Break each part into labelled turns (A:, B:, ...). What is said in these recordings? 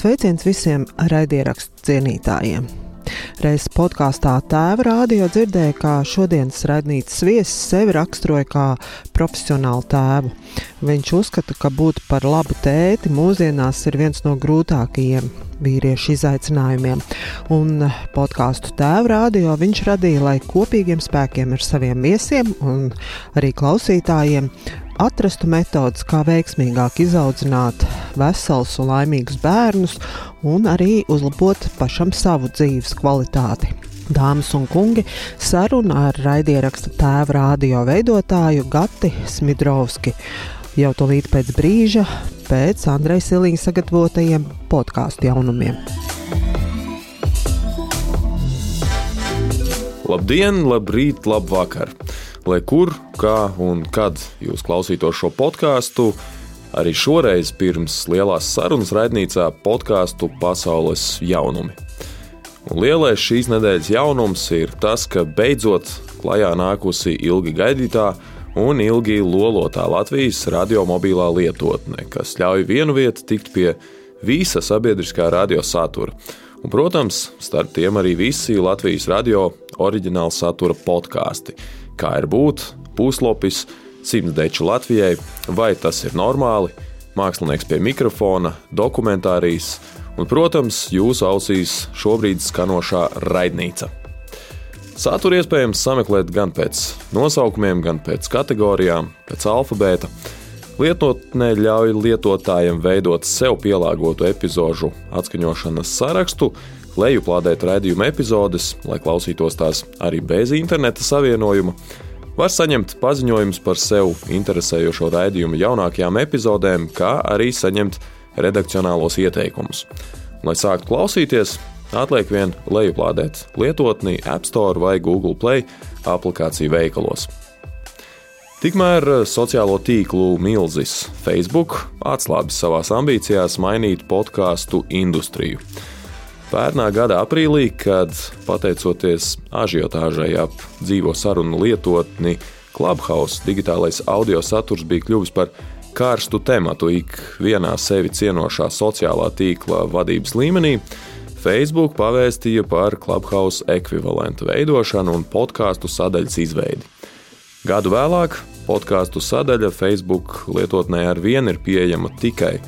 A: Sveiciens visiem raidierakstu cienītājiem! Reiz podkāstā Tēva rādio dzirdēja, kā šodienas raidnīcas viesis sevi raksturoja kā profesionālu tēvu. Viņš uzskata, ka būt par labu tēti mūsdienās ir viens no grūtākajiem vīriešu izaicinājumiem. Un podkāstu tēva rādio viņš radīja, lai kopīgiem spēkiem ar saviem viesiem un arī klausītājiem atrastu metodas, kā veiksmīgāk izaudzināt veselus un laimīgus bērnus, un arī uzlabot pašam savu dzīves kvalitāti. Dāmas un kungi, saruna ar raidieraksta tēva radio veidotāju Gati Smidrovski. Jau tūlīt pēc brīža, pēc Andreja Silīņa sagatavotajiem podkāstu jaunumiem.
B: Labdien, labrīt, labvakar! Lai kur, kā un kad jūs klausītos šo podkāstu. Arī šoreiz pirms lielās sarunas raidnīcā podkāstu pasaules jaunumi. Un lielais šīs nedēļas jaunums ir tas, ka beidzot klajā nākusi ilgi gaidītā un ilgi lolotā Latvijas radiomobilā lietotne, kas ļauj vienu vietu tikt pie visa sabiedriskā radio satura. Un, protams, starp tiem arī visi Latvijas radio oriģināla satura podkāsti kā ir būt, puslopis, simts deču Latvijai, vai tas ir normāli, mākslinieks pie mikrofona, dokumentārijas un, protams, jūsu ausīs šobrīd skanošā raidnīca. Saturu iespējams sameklēt gan pēc nosaukumiem, gan pēc kategorijām, pēc alfabēta. Lietotnē ļauj lietotājiem veidot sev pielāgotu epizodu atskaņošanas sarakstu, lejuplādēt raidījuma epizodes, lai klausītos tās arī bez interneta savienojuma. Var saņemt paziņojumus par sev interesējošo raidījumu jaunākajām epizodēm, kā arī saņemt redakcionālos ieteikumus. Lai sāktu klausīties, atliek vien lejuplādēt lietotni App Store vai Google Play aplikāciju veikalos. Tikmēr sociālo tīklu milzis Facebook atslābis savās ambīcijās mainīt podkāstu industriju. Pērnā gada aprīlī, kad pateicoties ažiotāžai ap dzīvo sarunu lietotni Clubhouse, digitālais audio saturs bija kļuvis par karstu tematu ikvienā sevi cienošā sociālā tīkla vadības līmenī. Facebook pavēstīja par Clubhouse ekvivalentu veidošanu un podkāstu sadaļas izveidi. Gadu vēlāk podkāstu sadaļa Facebook lietotnē ar vienu ir pieejama tikai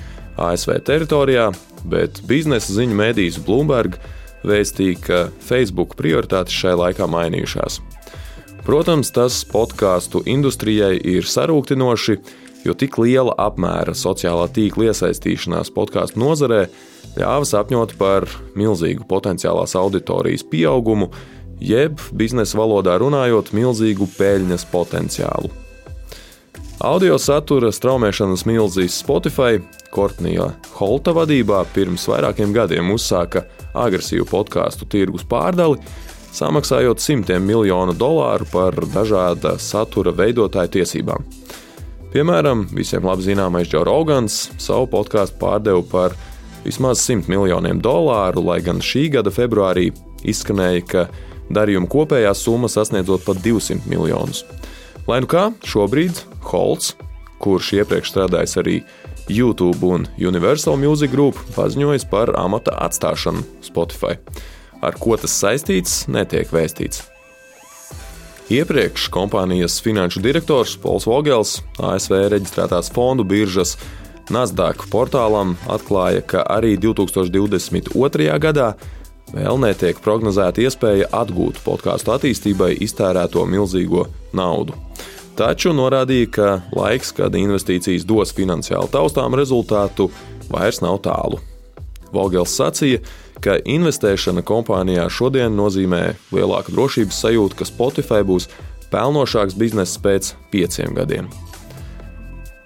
B: ASV teritorijā, bet biznesa ziņu mēdījis Bloomberg vēstīja, ka Facebook prioritātes šai laikā mainījušās. Protams, tas podkāstu industrijai ir sarūktinoši, jo tik liela apmēra sociālā tīkla iesaistīšanās podkāstu nozarē ļāva sapņot par milzīgu potenciālās auditorijas pieaugumu, jeb biznesa valodā runājot, milzīgu peļņas potenciālu. Audio satura straumēšanas milzīs Spotify Kortnija Holta vadībā pirms vairākiem gadiem uzsāka agresīvu podkāstu tirgus pārdali, samaksājot simtiem miljonu dolāru par dažāda satura veidotāju tiesībām. Piemēram, visiem labi zināmais Džo Rogans savu podkāstu pārdeva par vismaz 100 miljoniem dolāru, lai gan šī gada februārī izskanēja, ka darījuma kopējā summa sasniedzot pat 200 miljonus. Lai nu kā, šobrīd Holts, kurš iepriekš strādājis arī YouTube un Universal Music Group, paziņojis par amata atstāšanu Spotify. Ar ko tas saistīts, netiek vēstīts. Iepriekš kompānijas finanšu direktors Pols Vogels ASV reģistrētās fondu biržas Nasdaq portālam atklāja, ka arī 2022. gadā vēl netiek prognozēta iespēja atgūt podkāstu attīstībai iztērēto milzīgo naudu. Taču norādīja, ka laiks, kad investīcijas dos finansiāli taustām rezultātu, vairs nav tālu. Vogels sacīja, ka investēšana kompānijā šodien nozīmē lielāku drošības sajūtu, ka Spotify būs pelnošāks bizness pēc pieciem gadiem.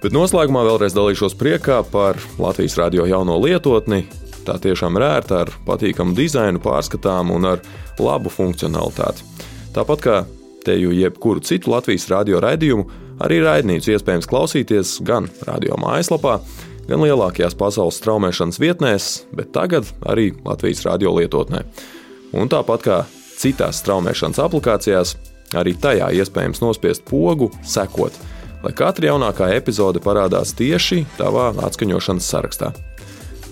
B: Bet noslēgumā vēlreiz dalīšos priekā par Latvijas radio jauno lietotni, Tā tiešām ir ērta ar patīkamu dizainu, pārskatām un ar labu funkcionalitāti. Tāpat kā teju jebkuru citu Latvijas radio raidījumu, arī raidnīcu iespējams klausīties gan radio mājaslapā, gan lielākajās pasaules straumēšanas vietnēs, bet tagad arī Latvijas radio lietotnē. Un tāpat kā citās straumēšanas aplikācijās, arī tajā iespējams nospiest pogu, sekot, lai katra jaunākā epizode parādās tieši tavā atskaņošanas sarakstā.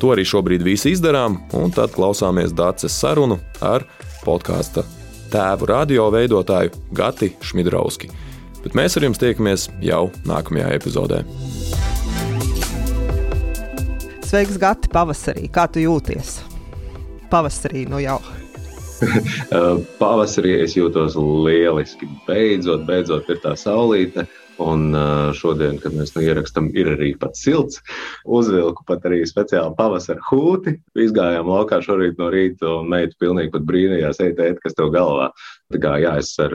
B: To arī šobrīd visi izdarām, un tad klausāmies Dācis sarunu ar podkāstu tēvu radio veidotāju Gati Šmidrauski. Bet mēs ar jums tiekamies jau nākamajā epizodē.
A: Sveiks, Gati, pavasarī! Kā tu jūties? Pavasarī nu jau!
C: Pavasarī es jūtos lieliski. Beidzot, beidzot ir tā saulīte. Un šodien, kad mēs nu ierakstām, ir arī pat silts. Uzvilku pat arī speciāli pavasara hūti. Izgājām laukā šorīt no rīta, un meita pilnīgi pat brīnījās, ej, tēt, kas tev galvā. Tā kā jā, es ar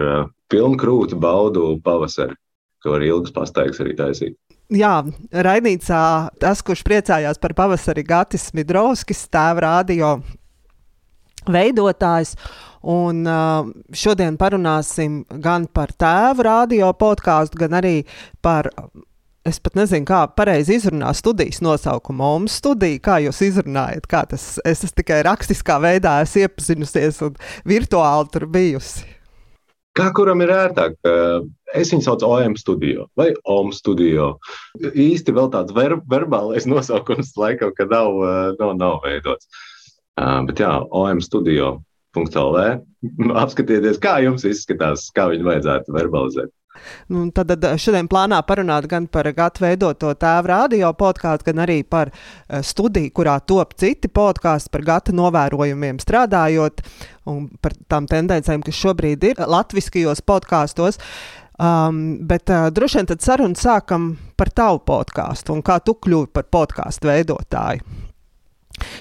C: pilnu krūti baudu pavasari, ko var ilgas pastaigas arī taisīt.
A: Jā, raidījumā tas, kurš priecājās par pavasari, Gatis Midrovskis, tēva radio veidotājs. Un uh, šodien parunāsim gan par tēvu radio podkāstu, gan arī par. Es pat nezinu, kā pareizi izrunāt studijas nosaukumu. Mums studija, kā jūs izrunājat, kā tas es tikai rakstiskā veidā esmu iepazinusies un virtuāli tur bijusi.
C: Kā kuram ir ērtāk? Es viņu saucu OM studiju vai OM studiju. Īsti vēl tāds ver verbālais nosaukums laikam, ka nav, nav, nav veidots. Bet jā, OM studiju .lv. Apskatieties, kā jums izskatās, kā viņu vajadzētu verbalizēt.
A: Nu, tad šodien plānā parunāt gan par gatu veidoto tēvu radio podkāstu, gan arī par studiju, kurā top citi podkāsti par gata novērojumiem strādājot un par tām tendencēm, kas šobrīd ir latviskajos podkāstos. Um, bet uh, droši vien tad sarunu sākam par tavu podkāstu un kā tu kļuvi par podkāstu veidotāju.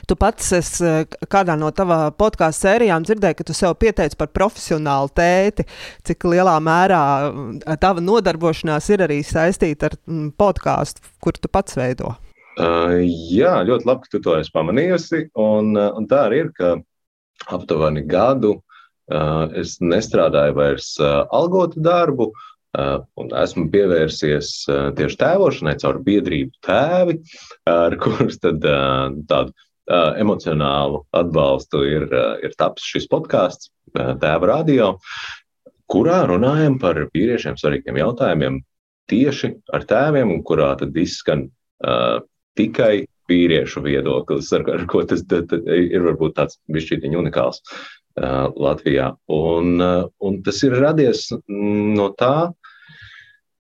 A: Tu pats es, eh, kādā no tavā podkāstu sērijām dzirdēji, ka tu sev pieteici par profesionālu tēti. Cik lielā mērā eh, tava nodarbošanās ir arī saistīta ar mm, podkāstu, kur tu pats veido?
C: Uh, jā, ļoti labi, ka tu to esi pamanījusi. Un, uh, un tā arī ir, ka aptuveni gadu uh, es nestrādāju vairs uh, algotu darbu. Un esmu pievērsies tieši tēvošanai caur biedrību tēvi, ar kurus tad tādu uh, emocionālu atbalstu ir, uh, ir tapis šis podkāsts, uh, Tēva radio, kurā runājam par vīriešiem svarīgiem jautājumiem tieši ar tēviem, un kurā tad izskan uh, tikai vīriešu viedoklis, ar, ar ko tas tad, tad ir varbūt tāds bišķītiņ unikāls uh, Latvijā. Un, uh, un tas ir radies no tā,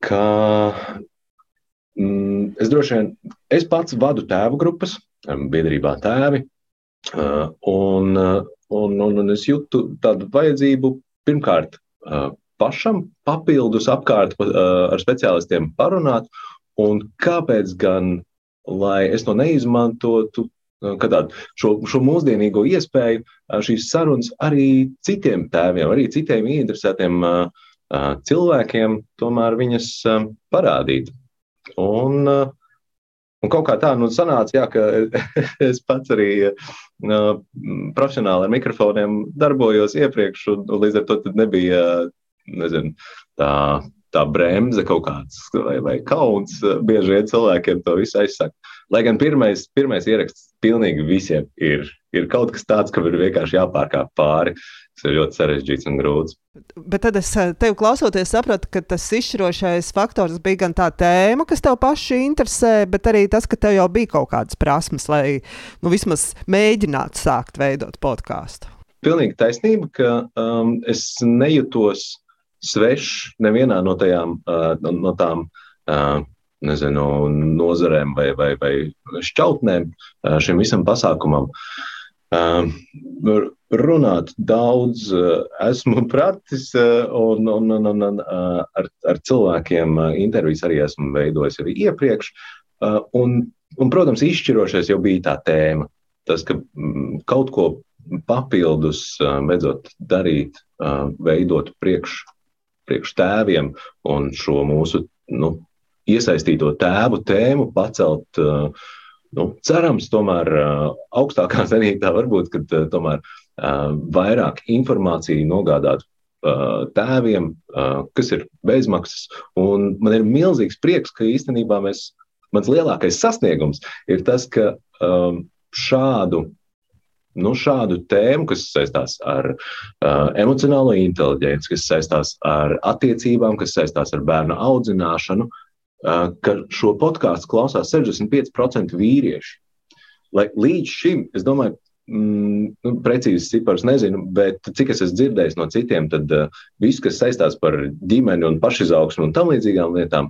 C: ka mm, es droši vien, es pats vadu tēvu grupas, biedrībā tēvi. Un, un, un, un es jūtu tādu vajadzību pirmkārt pašam papildus apkārt ar speciālistiem parunāt, un kāpēc gan, lai es to neizmantotu, kad tādu šo, šo mūsdienīgo iespēju, šīs sarunas arī citiem tēviem, arī citiem ieinteresētiem cilvēkiem, tomēr viņas parādīt. Un, uh, Un kaut kā tā nu, sanāca, jā, ka es pats arī uh, profesionāli ar mikrofoniem darbojos iepriekš, un, un līdz ar to nebija nezinu, tā, tā bremze kaut kāds vai, vai kauns. Bieži vien cilvēkiem to visu aizsaka. Lai gan pirmais, pirmais ieraksts pilnīgi visiem ir, ir kaut kas tāds, kam ir vienkārši jāpārkāp pāri. Tas ir ļoti sarežģīts un grūts.
A: Bet tad es eh, tev klausoties, sapratu, ka tas izšķirošais faktors bija gan tā tēma, kas tev paši interesē, bet arī tas, ka tev jau bija kaut kādas prasmes, lai nu, vismaz mēģinātu sākt veidot podkāstu.
C: Pilnīgi taisnība, ka um, es nejūtos svešs nevienā no, tajām, uh, no tām uh, nezinu, nozarēm vai, vai, vai šķautnēm šim visam pasākumam. Runāt daudz, esmu pratis un, un, un, un, un ar, ar cilvēkiem intervijas arī esmu veidojis arī iepriekš. Un, un, protams, izšķirošais jau bija tā tēma. Tas, ka mm, kaut ko papildus beidzot darīt, veidot priekš, priekš tēviem un šo mūsu nu, iesaistīto tēvu tēmu pacelt uh, nu, cerams, tomēr augstākā zenītā varbūt, kad tomēr vairāk informāciju nogādāt tēviem, kas ir bezmaksas. Un man ir milzīgs prieks, ka īstenībā mēs, mans lielākais sasniegums ir tas, ka šādu nu, šādu tēmu, kas saistās ar emocionālo inteligenci, kas saistās ar attiecībām, kas saistās ar bērnu audzināšanu, ka šo podkāstu klausās 65% vīrieši. lai līdz šim, es domāju, mm, nu, precīzi cipars nezinu, bet cik es esmu dzirdējis no citiem, tad uh, viss, kas saistās par ģimeni un pašizaugsmu un tam līdzīgām lietām,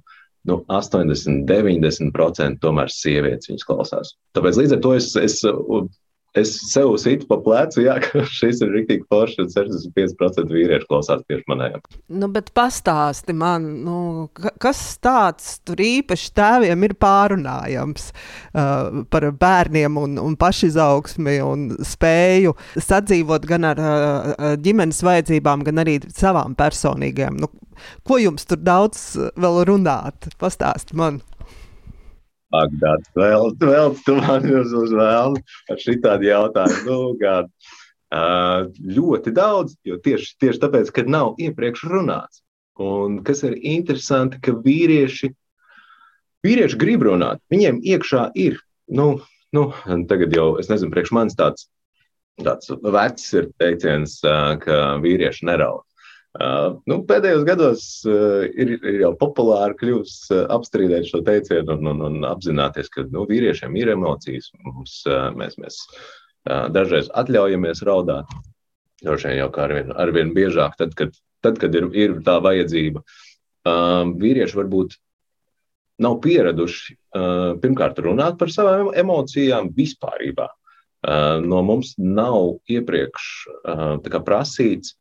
C: nu, 80, 90% tomēr sievietes viņas klausās. Tāpēc līdz ar to es, es es sev situ pa plecu, jā, ka šis ir rīktīgi forši, un 65% vīriešu klausās tieši manējām.
A: Nu, bet pastāsti man, nu, kas tāds tur īpaši tēviem ir pārunājams uh, par bērniem un, un pašizaugsmi un spēju sadzīvot gan ar uh, ģimenes vajadzībām, gan arī savām personīgajām. Nu, ko jums tur daudz vēl runāt? Pastāsti man!
C: Bagdāds. Vēl, vēl tu man uz, uz vēlnu ar šitādu jautājumu. Nu, gan, uh, ļoti daudz, jo tieši, tieši tāpēc, ka nav iepriekš runāts. Un kas ir interesanti, ka vīrieši, vīrieši grib runāt. Viņiem iekšā ir, nu, nu tagad jau, es nezinu, priekš manis tāds, tāds vecs ir teiciens, ka vīrieši neraud. Uh, nu, pēdējos gados uh, ir, ir jau populāri kļuvis uh, apstrīdēt šo teicienu un, un, un apzināties, ka nu, vīriešiem ir emocijas. Mums, uh, mēs mēs uh, dažreiz atļaujamies raudāt. Droši vien jau kā arvien, arvien biežāk, tad, kad, tad, kad ir, ir tā vajadzība. Uh, vīrieši varbūt nav pieraduši uh, pirmkārt runāt par savām emocijām vispār. Uh, no mums nav iepriekš uh, prasīts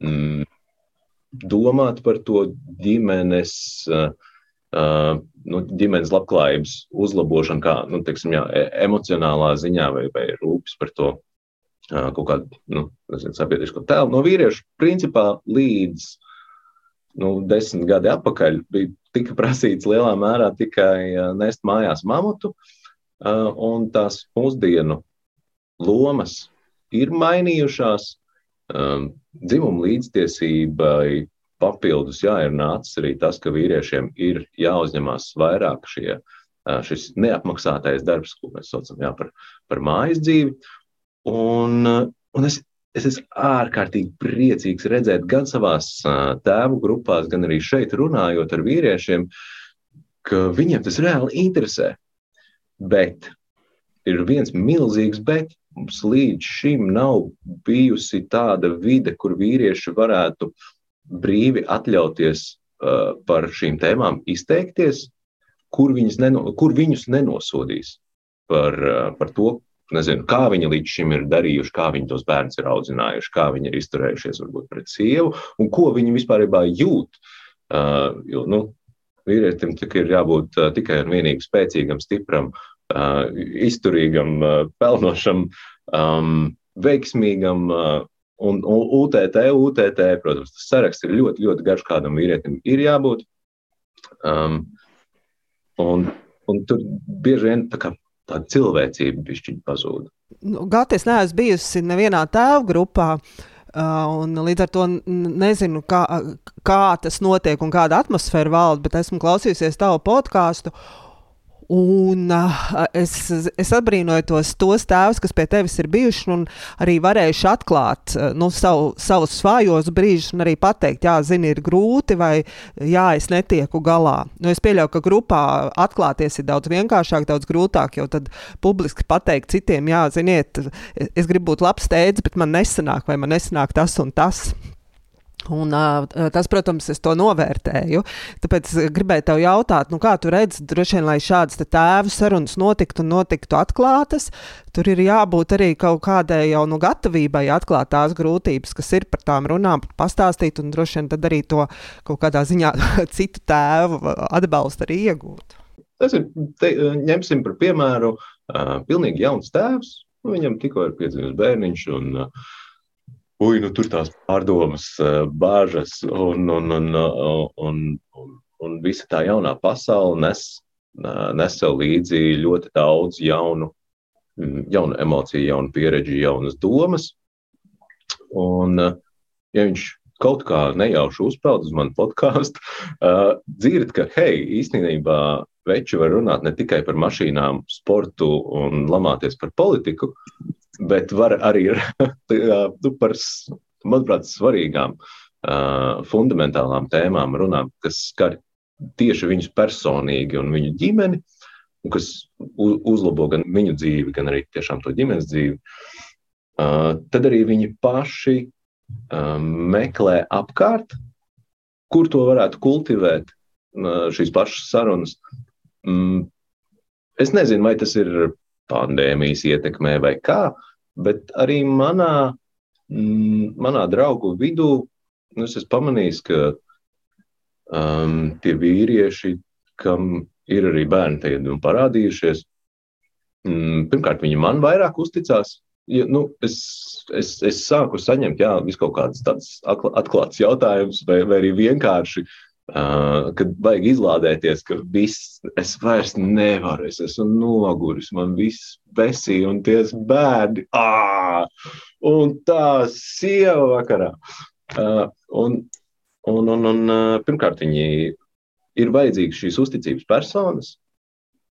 C: domāt par to ģimenes, uh, uh, nu, ģimenes labklājības uzlabošanu, kā nu, teiksim, jā, e, emocionālā ziņā vai, vai rūpes par to uh, kaut kādu nu, sabiedrisko tēlu. No vīriešu principā līdz nu, desmit gadi atpakaļ bija tika prasīts lielā mērā tikai nest mājās mamutu, un tās mūsdienu lomas ir mainījušās. Um, dzimuma līdztiesībai papildus jā, ir nācis arī tas, ka vīriešiem ir jāuzņemās vairāk šie, šis neapmaksātais darbs, ko mēs saucam jā, par, par mājas dzīvi. Un, un es, es esmu ārkārtīgi priecīgs redzēt gan savā tēvu grupās, gan arī šeit runājot ar vīriešiem, ka viņiem tas reāli interesē. Bet ir viens milzīgs bet. Mums līdz šim nav bijusi tāda vide, kur vīrieši varētu brīvi atļauties uh, par šīm tēmām izteikties, kur, neno, kur viņus nenosodīs par, uh, par to, nezinu, kā viņi līdz šim ir darījuši, kā viņi tos bērnus ir audzinājuši, kā viņi ir izturējušies varbūt pret sievu un ko viņi vispār jūt. Uh, jo, nu, vīrietim ir jābūt uh, tikai un vienīgi spēcīgam, stipram uh, izturīgam, uh, pelnošam, um, veiksmīgam. Uh, Un, un UTT, UTT, protams, tas saraksts ir ļoti, ļoti garš, kādam vīrietim ir jābūt. Um, un, un tur bieži vien tā kā tāda cilvēcība pišķiņa pazūd.
A: Nu, Gatis neesmu bijusi nevienā tēva grupā. Uh, un līdz ar to nezinu, kā, kā tas notiek un kāda atmosfēra valda, bet esmu klausījusies tavu podkāstu. Un uh, es, es atbrīnoju tos, tos tēvus, kas pie tevis ir bijuši un arī varējuši atklāt uh, nu, savu, savus svājos brīžus un arī pateikt, jā, zini, ir grūti vai jā, es netieku galā. Nu, es pieļauju, ka grupā atklāties ir daudz vienkāršāk, daudz grūtāk, jo tad publiski pateikt citiem, jā, ziniet, es gribu būt labs tēvs, bet man nesanāk vai man nesanāk tas un tas. Un, tas, protams, es to novērtēju. Tāpēc gribēju te jautāt, nu, kā tu redzi, droši vien, lai šādas tēvu sarunas notiktu un notiktu atklātas, tur ir jābūt arī kaut kādai jau nu, gatavībai atklāt tās grūtības, kas ir par tām runām, pastāstīt un droši vien tad arī to kaut kādā ziņā citu tēvu atbalstu arī iegūt.
C: Tas ir, te, ņemsim par piemēru, uh, pilnīgi jauns tēvs, nu, viņam tikko ir piedzimis bērniņš. Un, uh, ui, nu, tur tās pārdomas, eh, bāžas un, un, un, un, un, un visa tā jaunā pasaule nes, eh, nes sev līdzi ļoti daudz jaunu, mm, jaunu emociju, jaunu pieredzi, jaunas domas. Un, eh, ja viņš kaut kā nejauši uzpeld uz manu podkāstu, dzird, ka, hei, īstenībā veči var runāt ne tikai par mašīnām, sportu un lamāties par politiku, bet var arī nu, par, manuprāt, svarīgām, uh, fundamentālām tēmām runāt, kas skar tieši viņus personīgi un viņu ģimeni. un kas uzlabo gan viņu dzīvi, gan arī tiešām to ģimenes dzīvi, tad arī viņi paši meklē apkārt, kur to varētu kultivēt, šīs pašas sarunas. Mm, es nezinu, vai tas ir pandēmijas ietekmē vai kā, bet arī manā, mm, manā draugu vidū nu, es esmu pamanījis, ka um, tie vīrieši, kam ir arī bērni nu, parādījušies, mm, pirmkārt, viņi man vairāk uzticās. Ja, nu, es, es, es sāku saņemt jā, kaut kādas tādas atklātas jautājumus, vai, vai arī vienkārši uh, kad vajag izlādēties, ka viss, es vairs nevaru, es esmu noguris, man viss besī un tie bērni, ā, un tā sieva vakarā. Uh, un, un, un, un uh, pirmkārt, viņi ir vajadzīgas šīs uzticības personas,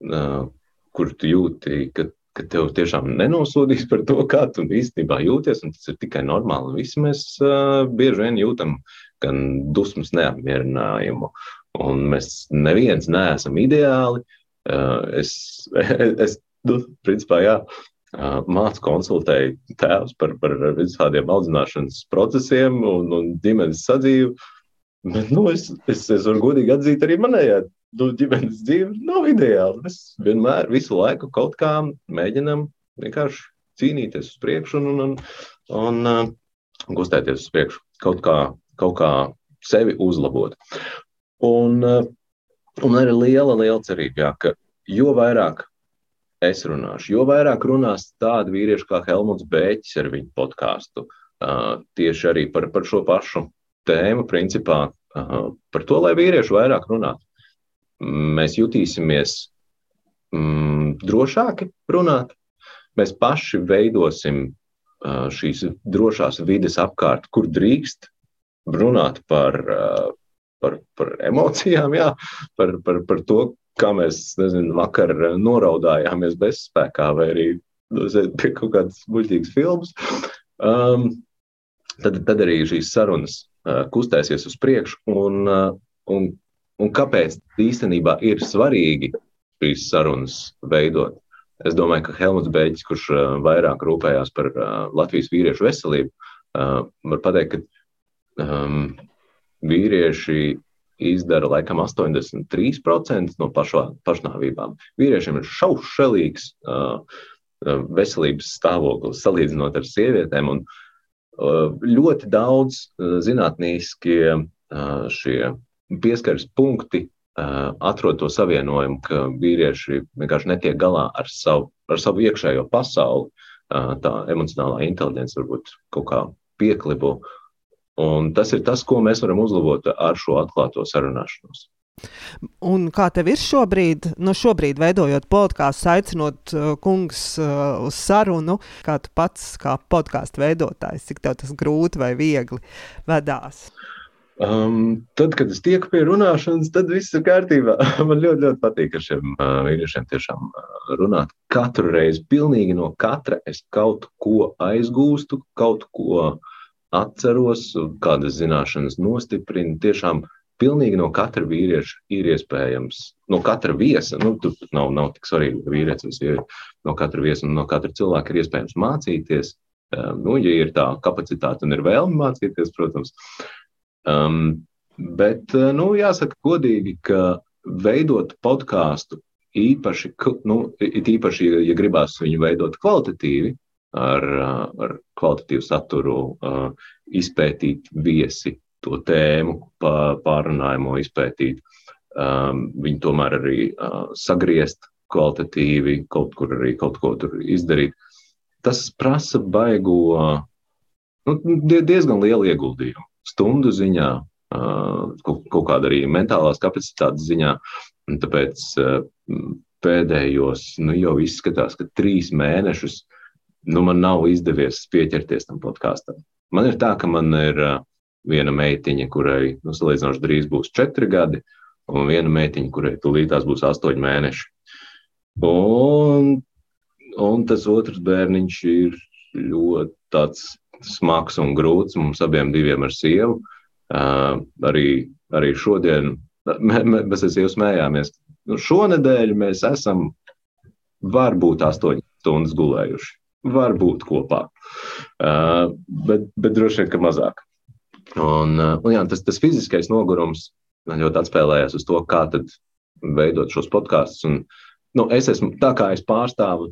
C: uh, kur tu jūti, ka, ka tev tiešām nenosodīs par to, kā tu īstenībā jūties, tas ir tikai normāli. Visi mēs uh, bieži vien jūtam gan dusmas neapmierinājumu. Un mēs neviens neesam ideāli. Es, es nu, principā, jā, mācu konsultēju tēvus par, par visādiem audzināšanas procesiem un, un ģimenes sadzīvi. Bet, nu, es, es, es varu godīgi atzīt, arī manējā ģimenes dzīve nav ideāla. Mēs vienmēr, visu laiku kaut kā mēģinam vienkārši cīnīties uz priekšu un, un, un, un kustēties uz priekšu. Kaut kā kaut kā sevi uzlabot. Un, eh, un ir liela, liela cerība, jā, ka jo vairāk es runāšu, jo vairāk runās tādi vīrieši kā Helmuts Bēķis ar viņu podkāstu. Uh, tieši arī par, par šo pašu tēmu, principā uh, par to, lai vīrieši vairāk runātu. Mēs jutīsimies mm, drošāki runāt, mēs paši veidosim uh, šīs drošās vides apkārt, kur drīkst runāt par, par, par emocijām, jā, par, par, par to, kā mēs nezinu, vakar noraudājāmies bezspēkā vai arī pie kaut kādas muļķīgas filmas. Um, tad, tad arī šīs sarunas uh, kustēsies uz priekšu. Un, uh, un, un kāpēc īstenībā ir svarīgi šīs sarunas veidot? Es domāju, ka Helmuts Beļģis, kurš uh, vairāk rūpējās par uh, Latvijas vīriešu veselību, uh, var pateikt, ka um, vīrieši izdara laikam 83% no pašā, pašnāvībām. Vīriešiem ir šaušalīgs uh, veselības stāvoklis salīdzinot ar sievietēm. Un, uh, ļoti daudz uh, zinātnīskie uh, šie pieskaras punkti uh, atrod to savienojumu, ka vīrieši vienkārši netiek galā ar savu, ar savu iekšējo pasauli. Uh, tā emocionālā inteligence varbūt kaut kā pieklibo. Un tas ir tas, ko mēs varam uzlabot ar šo atklāto sarunāšanos.
A: Un kā tev ir šobrīd, nu šobrīd veidojot podkāstu, aicinot uh, kungus uh, uz sarunu, kā tu pats, kā podkāstu veidotājs, cik tev tas grūti vai viegli vedās?
C: Um, tad, kad es tieku pie runāšanas, tad viss ir kārtībā. Man ļoti, ļoti patīk ar šiem uh, vīriešiem tiešām uh, runāt. Katru reizi, pilnīgi no katra es kaut ko aizgūstu, kaut ko uh, atceros, kādas zināšanas nostiprina. Tiešām pilnīgi no katra vīrieša ir iespējams, no katra viesa, nu, tur nav, nav tik svarīgi, vīrietis vai sieviete, no katra viesa un no katra cilvēka ir iespējams mācīties. Um, nu, ja ir tā kapacitāte un ir vēlme mācīties, protams. Um, bet, uh, nu, jāsaka godīgi, ka veidot podkāstu īpaši, nu, īpaši, ja gribās viņu veidot kvalitatīvi, ar, ar kvalitatīvu saturu izpētīt viesi, to tēmu, pārunājumu izpētīt. Viņi tomēr arī sagriezt kvalitatīvi, kaut kur arī kaut ko tur izdarīt. Tas prasa baigo, nu, diezgan lielu ieguldījumu. Stundu ziņā, kaut, kāda arī mentālās kapacitātes ziņā. Tāpēc pēdējos, nu jau izskatās, ka trīs mēnešus nu, man nav izdevies pieķerties tam podkāstam. Man ir tā, ka man ir viena meitiņa, kurai nu, salīdzinoši drīz būs četri gadi, un viena meitiņa, kurai tūlītās būs astoņi mēneši. Un, un tas otrs bērniņš ir ļoti smags un grūts mums abiem diviem ar sievu. Uh, arī, arī šodien mē, mē, mēs sievu smējāmies. Nu, šonadēļ mēs esam varbūt astoņas stundas gulējuši. Varbūt kopā, uh, bet, bet droši vien, ka mazāk. Un, uh, un jā, tas, tas fiziskais nogurums man ļoti atspēlējās uz to, kā veidot šos podkāstus. Nu, es esmu tā kā es pārstāvu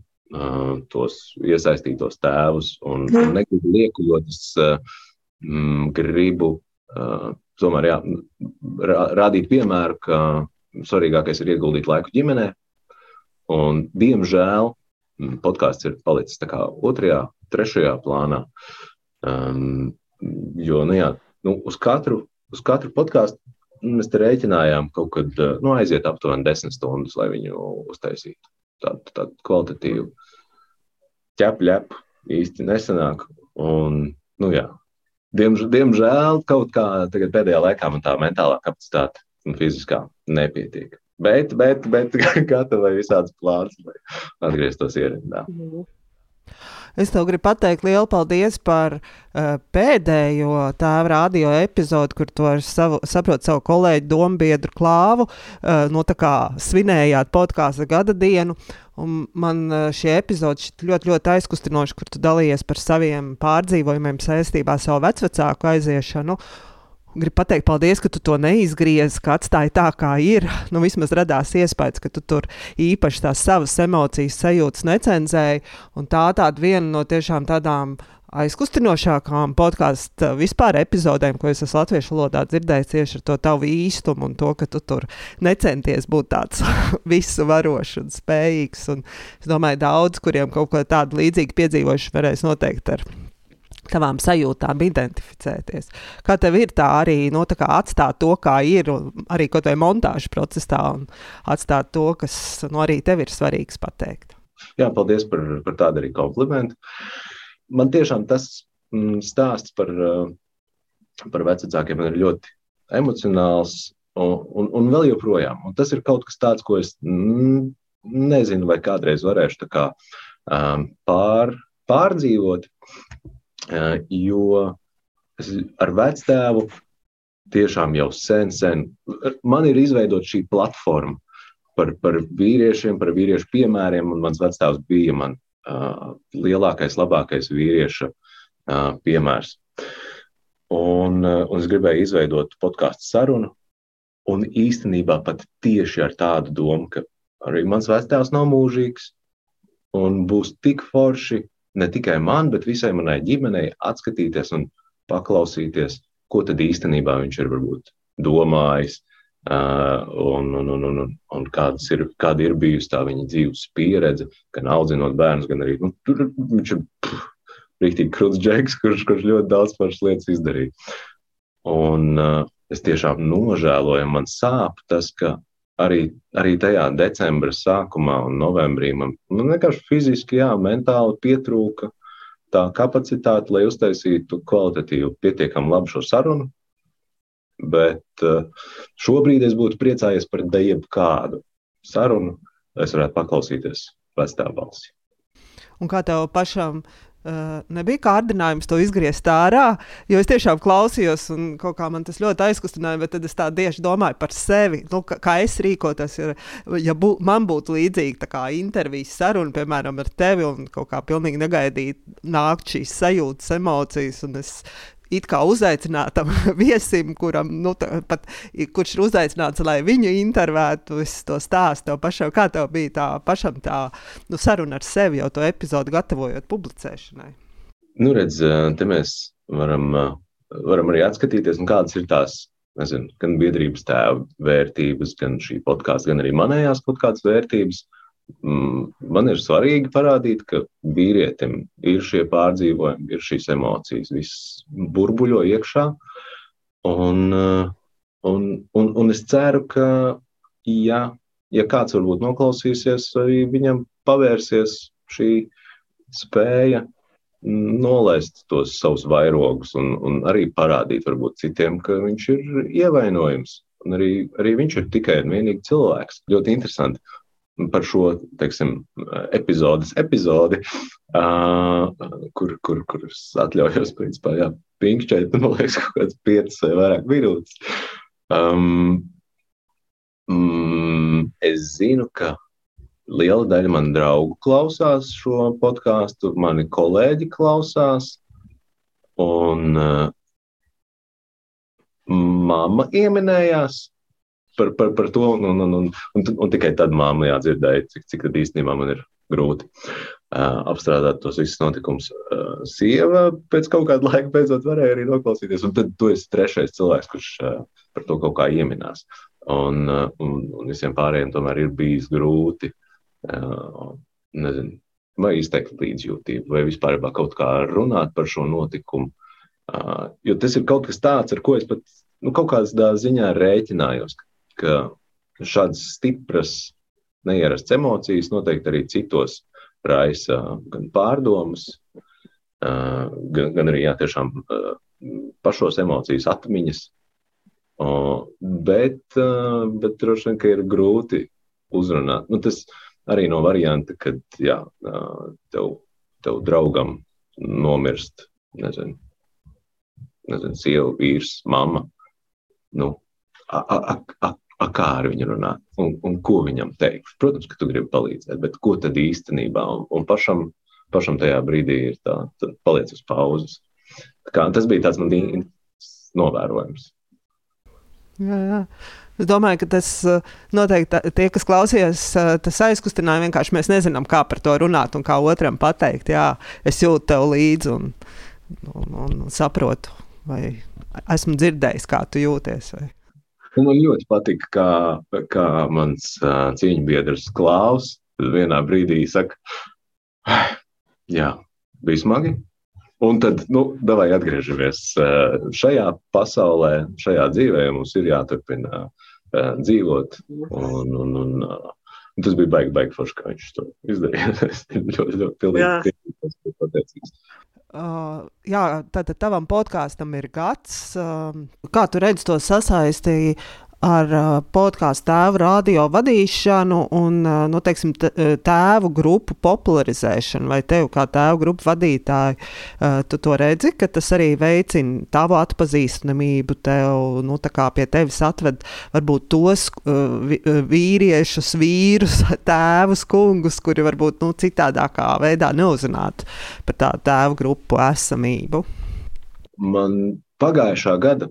C: tos iesaistītos tēvus un, un negribu liekuļot. Es uh, mm, gribu uh, tomēr jā, rādīt piemēru, ka svarīgākais ir ieguldīt laiku ģimenē. Un, diemžēl Mm, podkāsts ir palicis otrajā, trešajā plānā. Um, jo nu, jā, nu, uz katru, uz katru podkāstu mēs te rēķinājām kaut kad uh, nu, aiziet aptuveni desmit stundas, lai viņu uztaisītu. Tādu tā kvalitatīvu ķepļepu īsti nesanāk. Un, nu, jā, diemž, diemžēl kaut kā pēdējā laikā man tā mentālā kapacitāte un fiziskā nepietiek. Bet, bet, bet gatavai visādas plānas, lai atgrieztos ierindā.
A: Es tev gribu pateikt lielu paldies par uh, pēdējo tēva radio epizodi, kur tu ar savu, saprot, savu kolēģi dombiedru klāvu, uh, no tā kā svinējāt podkāstu gada dienu. Un man uh, šie epizodi šķiet ļoti, ļoti aizkustinoši, kur tu dalījies par saviem pārdzīvojumiem saistībā ar savu vecvecāku aiziešanu. Uh, Gribu pateikt, paldies, ka tu to neizgriezi, ka atstāji tā, kā ir. Nu, vismaz radās iespējas, ka tu tur īpaši tās savas emocijas, sajūtas necenzēji. Tā tāda viena no tiešām tādām aizkustinošākām podkāstu vispār epizodēm, ko es esmu latviešu valodā dzirdējis tieši ar to tavu īstumu un to, ka tu tur necenties būt tāds visu varošs un spējīgs. Un es domāju, daudz, kuriem kaut ko tādu līdzīgu piedzīvojuši, varēs noteikti ar tavām sajūtām identificēties. Kā tev ir tā arī no, nu, tā atstāt to, kā ir, arī kaut vai montāžu procesā, un atstāt to, kas no, nu, arī tev ir svarīgs pateikt?
C: Jā, paldies par, par tādu arī komplimentu. Man tiešām tas mm, stāsts par, eh, par vecākiem ir ļoti emocionāls un, un, un vēl joprojām. Un tas ir kaut kas tāds, ko es mm, nezinu, vai kādreiz varēšu kā, um, pār, pārdzīvot. Eh, jo es ar vectēvu tiešām jau sen, sen man ir izveidota šī platforma par, par vīriešiem, par vīriešu piemēriem, mans vectēvs bija man uh, lielākais, labākais vīrieša uh, piemērs. Un, uh, un es gribēju izveidot podkāstu sarunu, un īstenībā pat tieši ar tādu domu, ka arī mans vectēvs nav mūžīgs, un būs tik forši, ne tikai man, bet visai manai ģimenei atskatīties un paklausīties, ko tad īstenībā viņš ir varbūt domājis. Uh, un, un, un, un, un ir, kāda ir bijusi tā viņa dzīves pieredze, gan audzinot bērnus, gan arī nu, tur viņš ir pff, rīktīgi krūts džeks, kurš, kurš ļoti daudz pašas lietas izdarīja. Un uh, es tiešām nožēloju, man sāp tas, ka arī, arī tajā decembra sākumā un novembrī man, man vienkārši fiziski, jā, mentāli pietrūka tā kapacitāte, lai uztaisītu kvalitatīvu, pietiekami labu šo sarunu. Bet uh, šobrīd es būtu priecājies par jebkādu sarunu, lai es varētu paklausīties vecā balsi.
A: Un kā tev pašam Uh, nebija kārdinājums to izgriezt ārā, jo es tiešām klausījos, un kaut kā man tas ļoti aizkustināja, bet tad es tā tieši domāju par sevi. Nu, kā, kā es rīkotos, ja, ja bū, man būtu līdzīga intervijas saruna, piemēram, ar tevi, un kaut kā pilnīgi negaidīt nākt šīs sajūtas, emocijas, un es it kā uzaicinātam viesim, kuram, nu, tā, pat, kurš ir uzaicināts, lai viņu intervētu, es to stāstu pašam, kā tev bija tā pašam tā nu, saruna ar sevi jau to epizodu gatavojot publicēšanai.
C: Nu, redz, te mēs varam, varam arī atskatīties, kādas ir tās nezinu, gan biedrības tēva vērtības, gan šī podkāstu, gan arī manējās kādas vērtības. Uh, man ir svarīgi parādīt, ka vīrietim ir šie pārdzīvojumi, ir šīs emocijas, viss burbuļo iekšā. Un, uh, un, un, un es ceru, ka, ja, ja kāds varbūt noklausīsies, arī viņam pavērsies šī spēja nolaist tos savus vairogus un, un arī parādīt varbūt citiem, ka viņš ir ievainojams. Un arī, arī viņš ir tikai un vienīgi cilvēks. Ļoti interesanti par šo teiksim, epizodes epizodi, uh, kur, kur, kur es atļaujos principā, jā, pinkšķēt, man liekas, kaut kāds 5 vai vairāk minūtes. Um, mm, es zinu, ka liela daļa manu draugu klausās šo podkāstu, mani kolēģi klausās. Un uh, mamma ieminējās par, par, par to, un, un, un, un, un tikai tad mamma jādzirdēja, cik, cik tad īstenībā man ir grūti uh, apstrādāt tos visus notikumus. Uh, sieva pēc kaut kāda laika beidzot varēja arī noklausīties, un tad tu esi trešais cilvēks, kurš uh, par to kaut kā ieminās. Un, uh, un, un visiem pārējiem tomēr ir bijis grūti. Uh, nezinu, vai izteikt līdzjūtību, vai vispār kaut kā runāt par šo notikumu. Uh, jo tas ir kaut kas tāds, ar ko es pat nu, kaut kādā ziņā rēķinājos, ka šādas stipras, neierastas emocijas noteikti arī citos raisa gan pārdomas, gan, gan arī jā, tiešām pašos emocijas atmiņas. Bet, bet droši vien, ka ir grūti uzrunāt. Nu, tas arī no varianta, kad jā, tev, tev draugam nomirst, nezinu, nezinu, sieva, vīrs, mamma. Nu, a, kā ar viņu runāt un, un ko viņam teikt? Protams, ka tu gribi palīdzēt, bet ko tad īstenībā? Un, un pašam, pašam tajā brīdī ir tā, tad paliec uz pauzes. Kā, tas bija tāds man novērojums.
A: Jā, jā. Es domāju, ka tas noteikti tie, kas klausījās, tas aizkustināja. Vienkārši mēs nezinām, kā par to runāt un kā otram pateikt. Jā, es jūtu tev līdzi un, un, un saprotu vai esmu dzirdējis, kā tu jūties. Vai.
C: Un man ļoti patīk, kā, kā mans uh, cīņbiedrs Klaus vienā brīdī saka, jā, bija smagi. Un tad, nu, davai atgriežamies uh, šajā pasaulē, šajā dzīvē. Mums ir jāturpina uh, dzīvot. Un, un, un, uh, tas bija baigi, baigi forši, kā viņš to izdarīja. es ļoti, ļoti pilnīgi pateicīgs.
A: Uh, jā, tātad tavam podkāstam ir gads. Uh, kā tu redzi to sasaisti ar uh, podkāstu tēvu radio vadīšanu un uh, nu, teiksim, uh, tēvu grupu popularizēšanu? Vai tev, kā tēvu grupu vadītāji, tu to redzi, ka tas arī veicina tavu atpazīstamību, tev nu, pie tevis atved varbūt tos vīriešus, vīrus, tēvus, kungus, kuri varbūt nu, citādākā veidā neuzzinātu par tādu tēvu grupu esamību?
C: Man pagājušā gada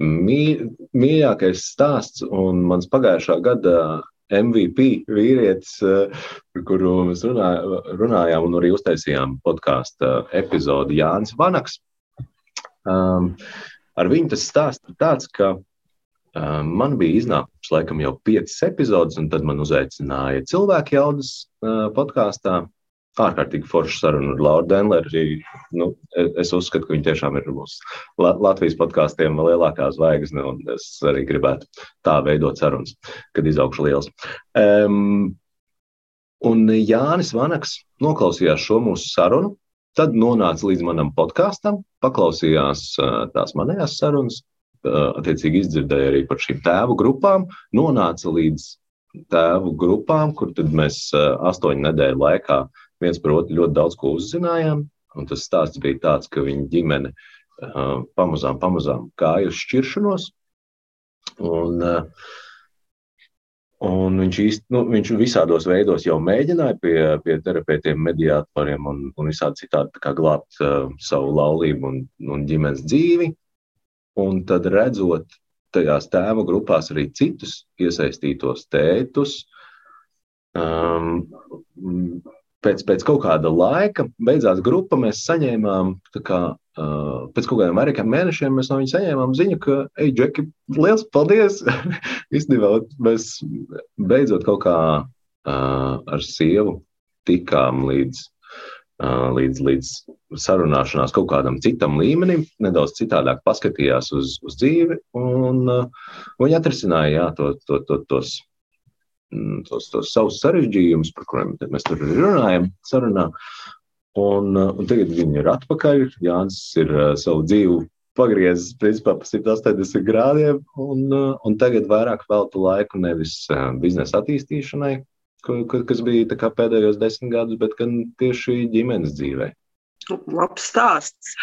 C: mīļākais stāsts un mans pagājušā gada MVP vīrietis, par kuru mēs runājām un arī uztaisījām podkāstu epizodi Jānis Vanaks. Um, ar viņu tas stāsts ir tāds, ka um, man bija iznākusi laikam jau piecas epizodes, un tad man uzaicināja cilvēku jaudas uh, podkāstā ārkārtīgi forša saruna ar Lauru Denleri. Nu, es uzskatu, ka viņa tiešām ir mūsu Latvijas podkāstiem lielākā zvaigzne, un es arī gribētu tā veidot sarunas, kad izaugšu liels. Um, un Jānis Vanaks noklausījās šo mūsu sarunu, tad nonāca līdz manam podkāstam, paklausījās uh, tās manējās sarunas, uh, attiecīgi izdzirdēja arī par šīm tēvu grupām, nonāca līdz tēvu grupām, kur mēs uh, astoņu nedēļu laikā viens par otru ļoti daudz ko uzzinājām. Un tas stāsts bija tāds, ka viņa ģimene uh, pamazām, pamazām gāja uz šķiršanos. Un, uh, un viņš, īsti, nu, viņš visādos veidos jau mēģināja pie, pie terapeitiem, mediatoriem un, un visādi citādi glābt uh, savu laulību un, un ģimenes dzīvi. Un tad redzot tajās tēva grupās arī citus iesaistītos tētus, um, pēc, pēc kaut kāda laika beidzās grupa. Mēs saņēmām, kā, uh, pēc kaut kādiem vairākiem mēnešiem, no viņa saņēmām ziņu, ka, ej, Džeki, liels paldies! Īstenībā mēs beidzot kaut kā uh, ar sievu tikām līdz. Uh, līdz, līdz sarunāšanās kaut kādam citam līmenim, nedaudz citādāk paskatījās uz, uz dzīvi, un uh, viņi atrisināja jā, to, to, to, tos tos, tos savus sarežģījumus, par kuriem mēs tur runājam, sarunā. Un, uh, un tagad viņi ir atpakaļ. Jānis ir uh, savu dzīvi pagriezis principā pa 180 grādiem, un, uh, un tagad vairāk veltu laiku nevis uh, biznesa attīstīšanai, kas bija pēdējos desmit gadus, bet gan tieši ģimenes dzīvē.
D: Labs stāsts.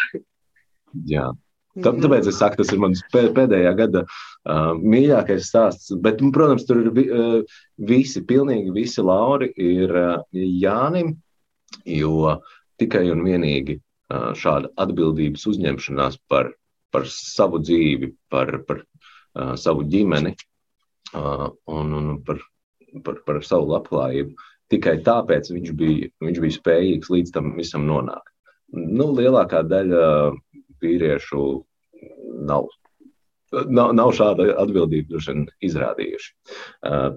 C: Jā. Tā, tāpēc es saku, tas ir mans pēdējā gada uh, mīļākais stāsts. Bet, protams, tur ir uh, visi, pilnīgi visi lauri ir uh, Jānim, jo tikai un vienīgi uh, šāda atbildības uzņemšanās par, par savu dzīvi, par, par uh, savu ģimeni uh, un, un par, par, par savu labklājību. Tikai tāpēc viņš bija, viņš bija spējīgs līdz tam visam nonākt. Nu, lielākā daļa vīriešu nav, nav, nav šāda atbildība izrādījuši. Uh,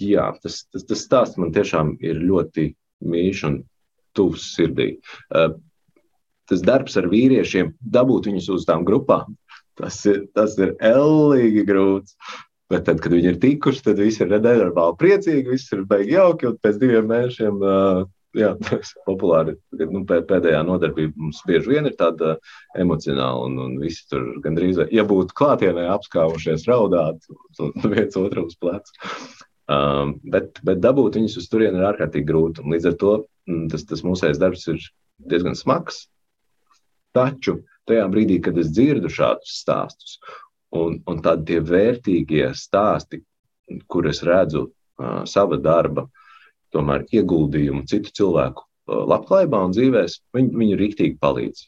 C: jā, tas, tas, tas stāsts man tiešām ir ļoti mīļš un tuvs sirdī. Uh, tas darbs ar vīriešiem, dabūt viņus uz tām grupām, tas ir, tas ir ellīgi grūts. Bet tad, kad viņi ir tikuši, tad viss ir nedaudz priecīgi, viss ir baigi jauki. Un pēc diviem mēnešiem uh, jā, tas populāri. Nu, pēdējā nodarbība mums bieži vien ir tāda emocionāla, un, un visi tur gandrīz, ja būtu klātienē apskāvušies, raudāt, viens otru uz pleca. Um, bet, bet dabūt viņus uz turieni ir ārkārtīgi grūti. Līdz ar to mm, tas, tas mūsējais darbs ir diezgan smags. Taču tajā brīdī, kad es dzirdu šādus stāstus, un, un tādi vērtīgie stāsti, kur es redzu uh, sava darba uh, tomēr ieguldījumu citu cilvēku uh, labklājībā un dzīvēs, viņi, viņi rīktīgi palīdz.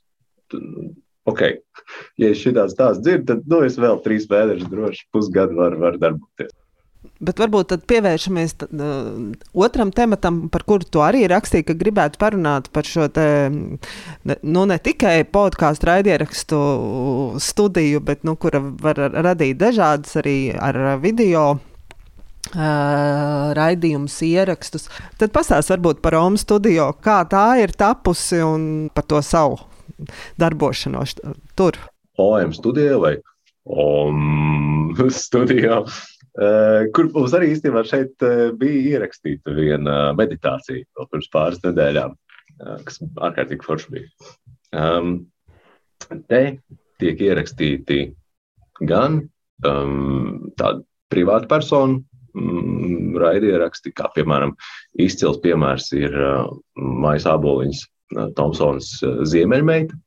C: Ok, ja es šitās tās dzirdu, tad nu, es vēl trīs mēnešus droši pusgadu varu var darboties.
A: Bet varbūt tad pievēršamies tad, uh, otram tematam, par kuru tu arī rakstīji, ka gribētu parunāt par šo te, nu, ne tikai podkāstu raidierakstu studiju, bet nu, kura var radīt dažādas arī ar video raidījumus, ierakstus. Tad pastāstiet varbūt par Omas studio, kā tā ir tapusi un par to savu darbošanos tur.
C: OM studijā vai OM studijā, kur mums arī īstenībā šeit bija ierakstīta viena meditācija vēl pirms pāris nedēļām, kas ārkārtīgi forši bija. Um, te tiek ierakstīti gan um, tādi privāti personu mm, raidieraksti, kā piemēram izcils piemērs ir uh, Maijas Āboliņas uh, Tomsons uh, Ziemeļmeita.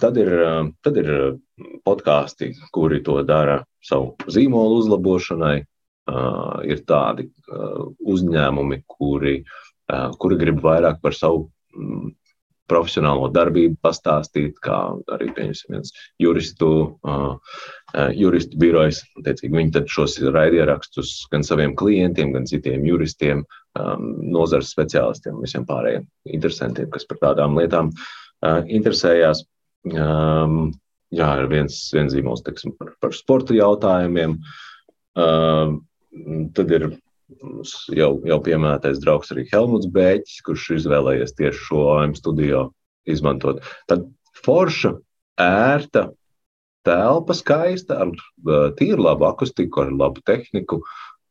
C: Tad ir, uh, tad ir podkāsti, kuri to dara savu zīmolu uzlabošanai. Uh, ir tādi uh, uzņēmumi, kuri, uh, kuri grib vairāk par savu mm, profesionālo darbību pastāstīt, kā arī viens juristu, uh, juristu birojas. Viņi tad šos raidierakstus gan saviem klientiem, gan citiem juristiem, um, nozares speciālistiem, visiem pārējiem interesantiem, kas par tādām lietām uh, interesējās. Um, jā, ir viens, viens zīmols teksim, par, par sporta jautājumiem. Uh, tad ir jau, jau pieminētais draugs arī Helmuts Bēķis, kurš izvēlējies tieši šo OM studio izmantot. Tad forša, ērta, telpa skaista, ar tīru labu akustiku, ar labu tehniku,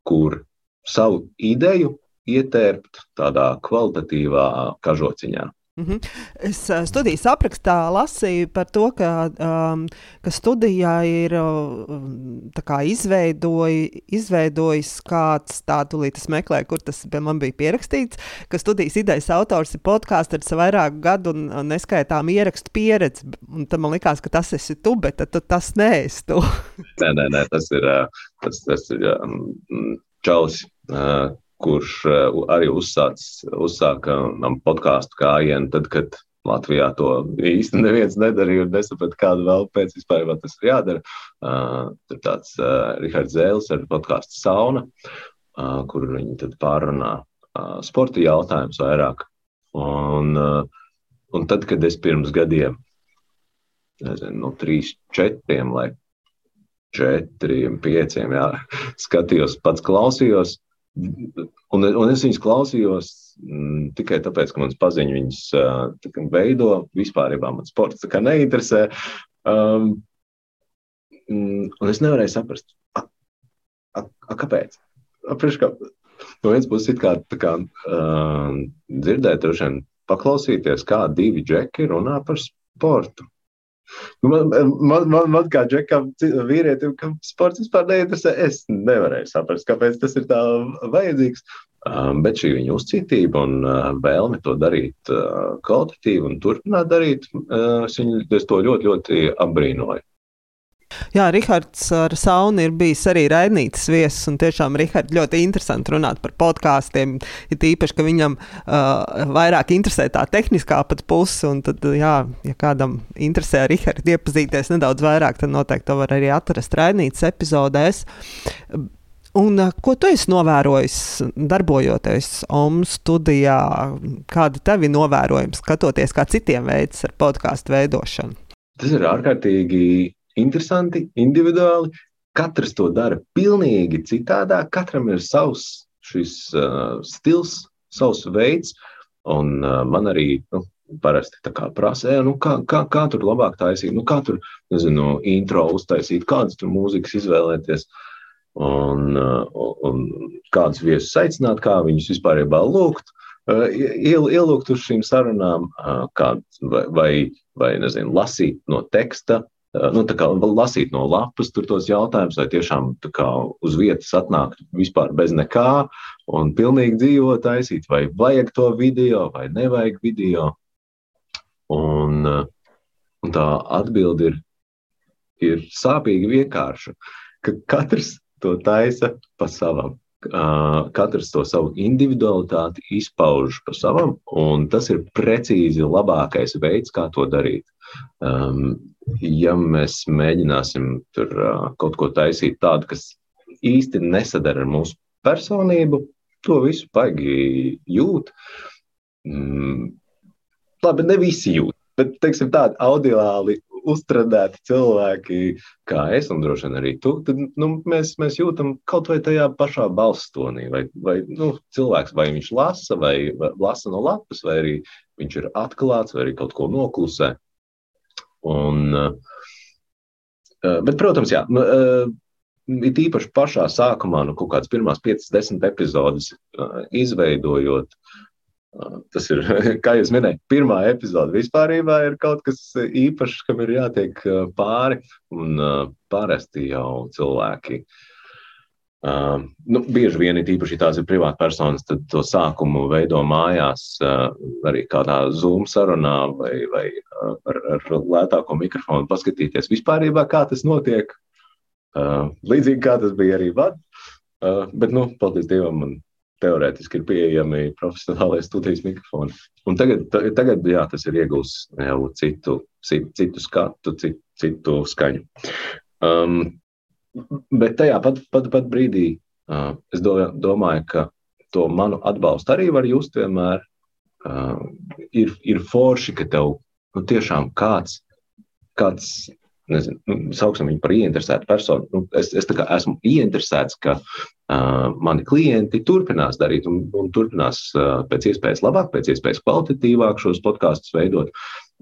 C: kur savu ideju ietērpt tādā kvalitatīvā kažociņā.
A: Mm -hmm. Es uh, studijas aprakstā lasīju par to, ka, um, ka studijā ir uh, izveidoji, izveidojis kāds tādu līdzi, es meklēju, kur tas man bija pierakstīts, ka studijas idejas autors ir podkāsts ar vairāku gadu un, un neskaitām ierakstu pieredzi. Un tad man likās, ka tas esi tu, bet tad, tas neesi tu.
C: nē, nē, nē, tas ir, tas, tas ir um, Čalis. Uh, kurš eh, arī uzsāc, uzsāka podkāstu kājienu, tad, kad Latvijā to īsti neviens nedarīja un nesaprata, kādu vēl pēc vispār tas ir jādara. Uh, tur tāds uh, Rihards Zēlis ar podkāstu Sauna, uh, kur viņi tad pārunā uh, sporta jautājumus vairāk. Un, uh, un tad, kad es pirms gadiem, nezinu, no trīs, četriem, lai četriem, pieciem, jā, skatījos, pats klausījos, Un, un es viņus klausījos m, mm, tikai tāpēc, ka mans paziņš viņus uh, veido. Vispār man sports neinteresē. Um, un es nevarēju saprast, a, a, a, kāpēc. Aprieš, kā, no vienas puses, kā, kā uh, dzirdēt, droši vien paklausīties, kā divi džeki runā par sportu. Man, man, man, man kā džekam, vīrietim, kam sports vispār neinteresē, es nevarēju saprast, kāpēc tas ir tā vajadzīgs. Bet šī viņa uzcītība un vēlme to darīt kvalitatīvi un turpināt darīt, es, viņu, es to ļoti, ļoti apbrīnoju.
A: Jā, Rihards ar Saunu ir bijis arī raidnīcas viesis, un tiešām Rihards ļoti interesanti runāt par podkāstiem. Ir tīpaši, ka viņam uh, vairāk interesē tā tehniskā pat puse, un tad, jā, ja kādam interesē Rihards iepazīties nedaudz vairāk, tad noteikti to var arī atrast raidnīcas epizodēs. Un, ko tu esi novērojis, darbojoties OMS studijā? Kāda tev ir novērojums, skatoties, kā citiem veids ar podkāstu veidošanu?
C: Tas ir ārkārtīgi interesanti, individuāli. Katrs to dara pilnīgi citādāk. Katram ir savs šis uh, stils, savs veids. Un uh, man arī nu, parasti prasa, nu, kā, kā, kā tur labāk taisīt, nu, kā tur, nezinu, intro uztaisīt, kādas tur mūzikas izvēlēties. Un, uh, un kādus viesus aicināt, kā viņus vispār lūgt. Uh, iel, ielūgt uz šīm sarunām, uh, kā, vai, vai, vai nezinu, lasīt no teksta, nu, lasīt no lapas tos jautājumus, vai tiešām kā, uz vietas atnākt vispār bez nekā un pilnīgi dzīvo taisīt, vai vajag to video vai nevajag video. Un, un tā atbilde ir, ir sāpīgi vienkārša, ka katrs to taisa pa savam. Katrs to savu individualitāti izpauž pa savam, un tas ir precīzi labākais veids, kā to darīt. Um, ja mēs mēģināsim tur uh, kaut ko taisīt tādu, kas īsti nesadara ar mūsu personību, to visu baigi jūt. Mm, labi, ne visi jūt, bet teiksim, tādi audiāli uztradēti cilvēki, kā es, un droši vien arī tu, tad nu, mēs, mēs jūtam kaut vai tajā pašā balstonī. Vai, vai nu, cilvēks, vai viņš lasa, vai, vai lasa no lapas, vai arī viņš ir atklāts, vai arī kaut ko noklusē. Un, eh, eh, bet, protams, jā, nu, eh, it īpaši pašā sākumā, nu, kaut kādas pirmās 5, 10 epizodes izveidojot. Tas ir, kā jūs minējāt, pirmā epizode vispār ir kaut kas īpašs, kam ir jātiek pāri. Un pārēsti jau cilvēki uh, Uh, nu, bieži vien, īpaši tās ir privāti personas, tad to sākumu veido mājās, uh, arī kādā Zoom sarunā vai, vai uh, ar, ar lētāko mikrofonu, paskatīties vispār, kā tas notiek. Uh, līdzīgi kā tas bija arī vad. Uh, bet, nu, paldies Dievam, man teorētiski ir pieejami profesionālais studijas mikrofoni. Un tagad, tagad jā, tas ir iegūst jau citu, citu skatu, citu, citu skaņu. Um, Bet tajā pat, pat, pat brīdī uh, es do, domāju, ka to manu atbalstu arī var just vienmēr. Uh, ir, ir forši, ka tev nu, tiešām kāds, kāds nezinu, nu, sauksim viņu par ieinteresētu personu. Nu, es es esmu ieinteresēts, ka uh, mani klienti turpinās darīt un, un turpinās uh, pēc iespējas labāk, pēc iespējas kvalitatīvāk šos podkāstus veidot.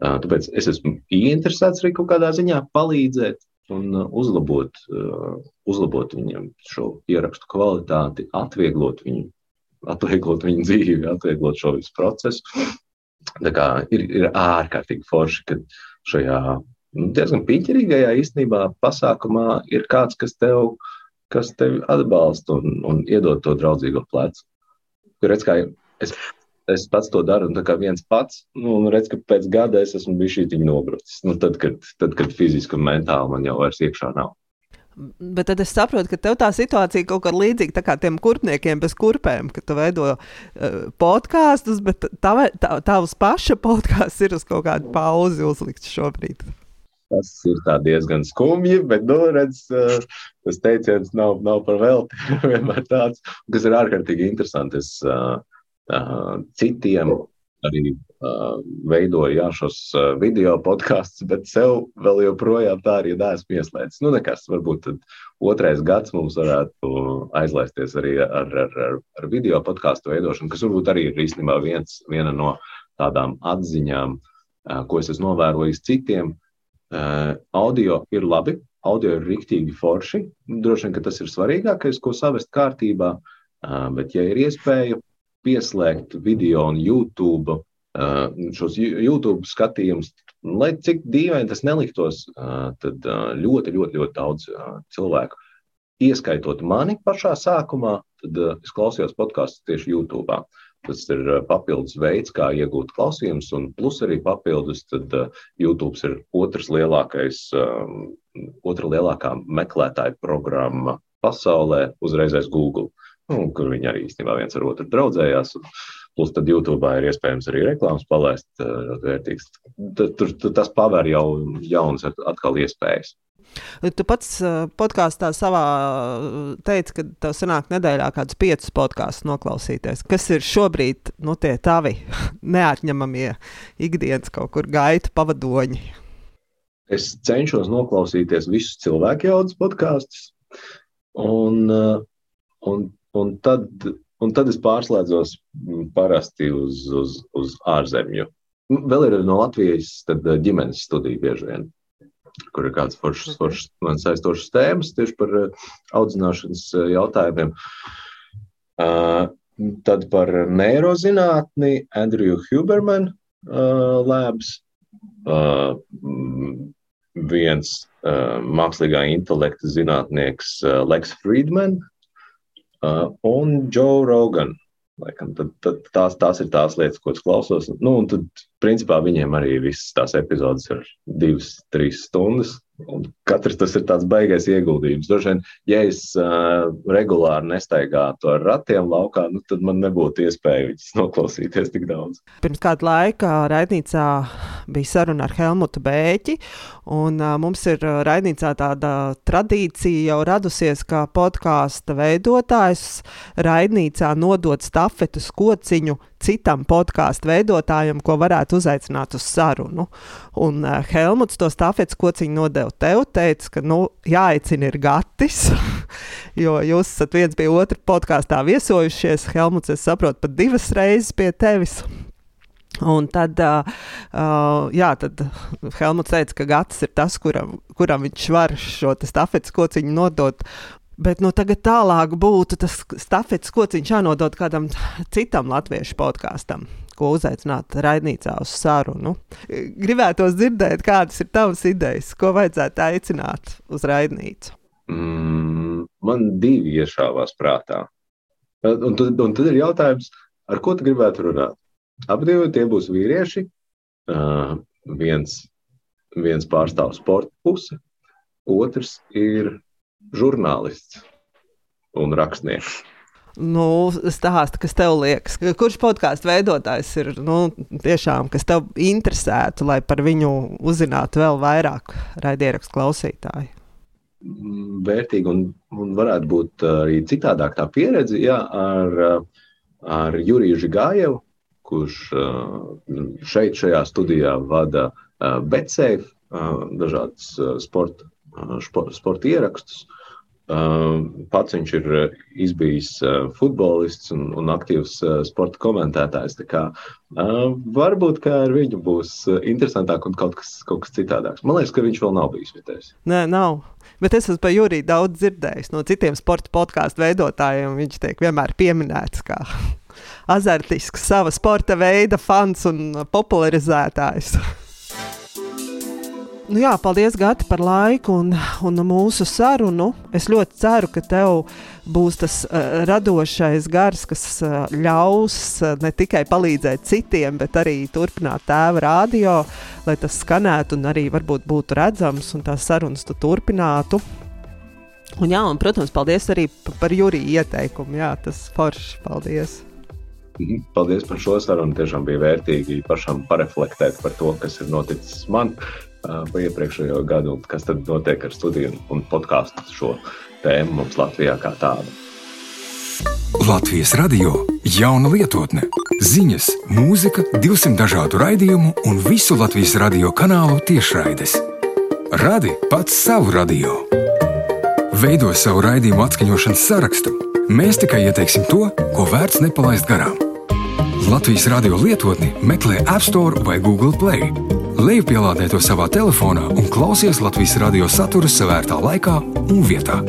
C: Uh, tāpēc es esmu ieinteresēts arī kaut kādā ziņā palīdzēt un uh, uzlabot, uh, uzlabot viņam šo ierakstu kvalitāti, atvieglot viņu, atvieglot viņu dzīvi, atvieglot šo visu procesu. Tā kā ir, ir ārkārtīgi forši, ka šajā nu, diezgan piņķerīgajā īstenībā pasākumā ir kāds, kas tev, kas tevi atbalsta un, un iedod to draudzīgo plecu. Redz, kā es es pats to daru, un tā kā viens pats, nu, un redz, ka pēc gada es esmu bijis šī nobrucis. Nu, tad, kad, tad, kad fiziski un mentāli man jau vairs iekšā nav.
A: Bet tad es saprotu, ka tev tā situācija kaut kāda līdzīga kā tiem kurpniekiem bez kurpēm, ka tu veido uh, podkāstus, bet tava, tā, tavs paša podkāsts ir uz kaut kādu pauzi uzlikts šobrīd.
C: Tas ir diezgan skumji, bet, nu, redz, uh, tas teiciens nav, nav par velti. vienmēr tāds, kas ir ārkārtīgi interesants. Es, uh, citiem arī uh, veidoju jā, šos uh, video podkāstus, bet sev vēl joprojām tā arī neesmu ieslēdzis. Nu, nekas, varbūt otrais gads mums varētu aizlaisties arī ar, ar, ar, ar video podkāstu veidošanu, kas varbūt arī ir īstenībā viens, viena no tādām atziņām, uh, ko es esmu novērojis citiem. Uh, audio ir labi, audio ir rīktīgi forši. Droši vien, ka tas ir svarīgākais, ko savest kārtībā, uh, bet ja ir iespēja pieslēgt video un YouTube, uh, šos YouTube skatījumus, lai cik dīvaini tas neliktos, uh, tad uh, ļoti, ļoti, ļoti daudz cilvēku, ieskaitot mani pašā sākumā, tad es klausījos podkāstu tieši YouTube. Tas ir papildus veids, kā iegūt klausījumus, un plus arī papildus, tad YouTube ir otrs lielākais, um, otra lielākā meklētāja programma pasaulē, uzreizēs Google, nu, kur viņi arī īstenībā viens ar otru draudzējās. Un, Plus, tad YouTube ir iespējams arī reklāmas palaist, ļoti vērtīgs. Tur, tas paver jau jaunas atkal iespējas.
A: Tu pats podkāstā savā teici, ka tev sanāk nedēļā kādus piecus podkāstus noklausīties. Kas ir šobrīd nu, tie tavi neatņemamie ikdienas kaut kur gaitu pavadoņi?
C: Es cenšos noklausīties visus cilvēku jaudas podkāstus, un, un, un, tad, un tad es pārslēdzos parasti uz, uz, uz ārzemju. Vēl ir no Latvijas ģimenes studija bieži vien kur ir kādas foršas, foršas man saistošas tēmas tieši par uh, audzināšanas uh, jautājumiem. Uh, tad par neirozinātni Andrew Huberman uh, labs. Uh, viens mākslīgā intelekta zinātnieks uh, Lex Friedman uh, un Joe Rogan. Laikam, tad, tad tās, tās ir tās lietas, ko es klausos. Nu, un tad, principā, viņiem arī visas tās epizodes ir divas, trīs stundas. Katrs tas ir tāds baisais ieguldījums. Vien, ja es uh, regulāri nestaigātu ar ratiem laukā, nu, tad man nebūtu iespēja viņus noklausīties tik daudz.
A: Pirms kāda laika raidnīcā bija saruna ar Helmutu Bēķi. Un, uh, mums ir raidnīcā tāda tradīcija jau radusies, ka podkāstu veidotājs raidnīcā nodod stafetes kociņu citam podkāstu veidotājam, ko varētu uzaicināt uz sarunu. Un uh, Helmuts to stafetes kociņu nodeva tev, teica, ka nu, jāaicina ir Gatis, jo jūs esat viens pie otra podkāstā viesojušies. Helmuts, es saprotu, pat divas reizes pie tevis. Un tad, uh, uh, jā, tad Helmuts teica, ka Gatis ir tas, kuram, kuram viņš var šo stafetes kociņu nodot. Bet nu, tagad tālāk būtu tas stafetes kociņš jānodod kādam citam latviešu podkāstam, ko uzaicināt raidnīcā uz sarunu. Gribētos dzirdēt, kādas ir tavas idejas, ko vajadzētu aicināt uz raidnīcu.
C: Mm, man divi iešāvās prātā. Un tad, un tad ir jautājums, ar ko tu gribētu runāt? Abi tie būs vīrieši. Uh, viens, viens pārstāv sporta pusi, otrs ir žurnālists un rakstnieks.
A: Nu, stāsti, kas tev liekas, kurš podkāstu veidotājs ir nu, tiešām, kas tev interesētu, lai par viņu uzzinātu vēl vairāk raidierakstu klausītāju?
C: Mm, vērtīgi un, un varētu būt arī citādāk tā pieredze jā, ar, ar Juriju Žigājevu, kurš šeit, šajā studijā vada BetSafe, dažādas sporta sporta ierakstus. Pats viņš ir bijis futbolists un, un aktīvs sporta komentētājs. Kā, varbūt ar viņu būs interesantāk un kaut kas, kaut kas citādāks. Man liekas, ka viņš vēl nav bijis vietējais.
A: Nē, nav. Bet es esmu par Juriju daudz dzirdējis no citiem sporta podkāstu veidotājiem. Viņš tiek vienmēr pieminēts kā azartisks, sava sporta veida fans un popularizētājs. Nu jā, paldies, Gati, par laiku un, un mūsu sarunu. Es ļoti ceru, ka tev būs tas uh, radošais gars, kas uh, ļaus uh, ne tikai palīdzēt citiem, bet arī turpināt tēva radio, lai tas skanētu un arī varbūt būtu redzams un tās sarunas tu turpinātu. Un, jā, un, protams, paldies arī par Juriju ieteikumu. Jā, tas forši. Paldies!
C: Mhm, paldies par šo sarunu. Tiešām bija vērtīgi pašam pareflektēt par to, kas ir noticis man pa iepriekšējo gadu, un kas tad notiek ar studiju un podkāstu šo tēmu mums Latvijā kā tādu.
D: Latvijas radio jauna lietotne, ziņas, mūzika, 200 dažādu raidījumu un visu Latvijas radio kanālu tiešraides. Radi pats savu radio. Veido savu raidījumu atskaņošanas sarakstu. Mēs tikai ieteiksim to, ko vērts nepalaist garām. Latvijas radio lietotni meklē App Store vai Google Play Lejupielādē to savā telefonā un klausies Latvijas radio saturu savērtā laikā un vietā.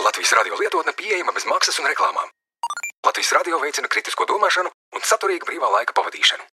D: Latvijas radio lietotne pieejama bez maksas un reklāmām. Latvijas radio veicina kritisko domāšanu un saturīgu brīvā laika pavadīšanu.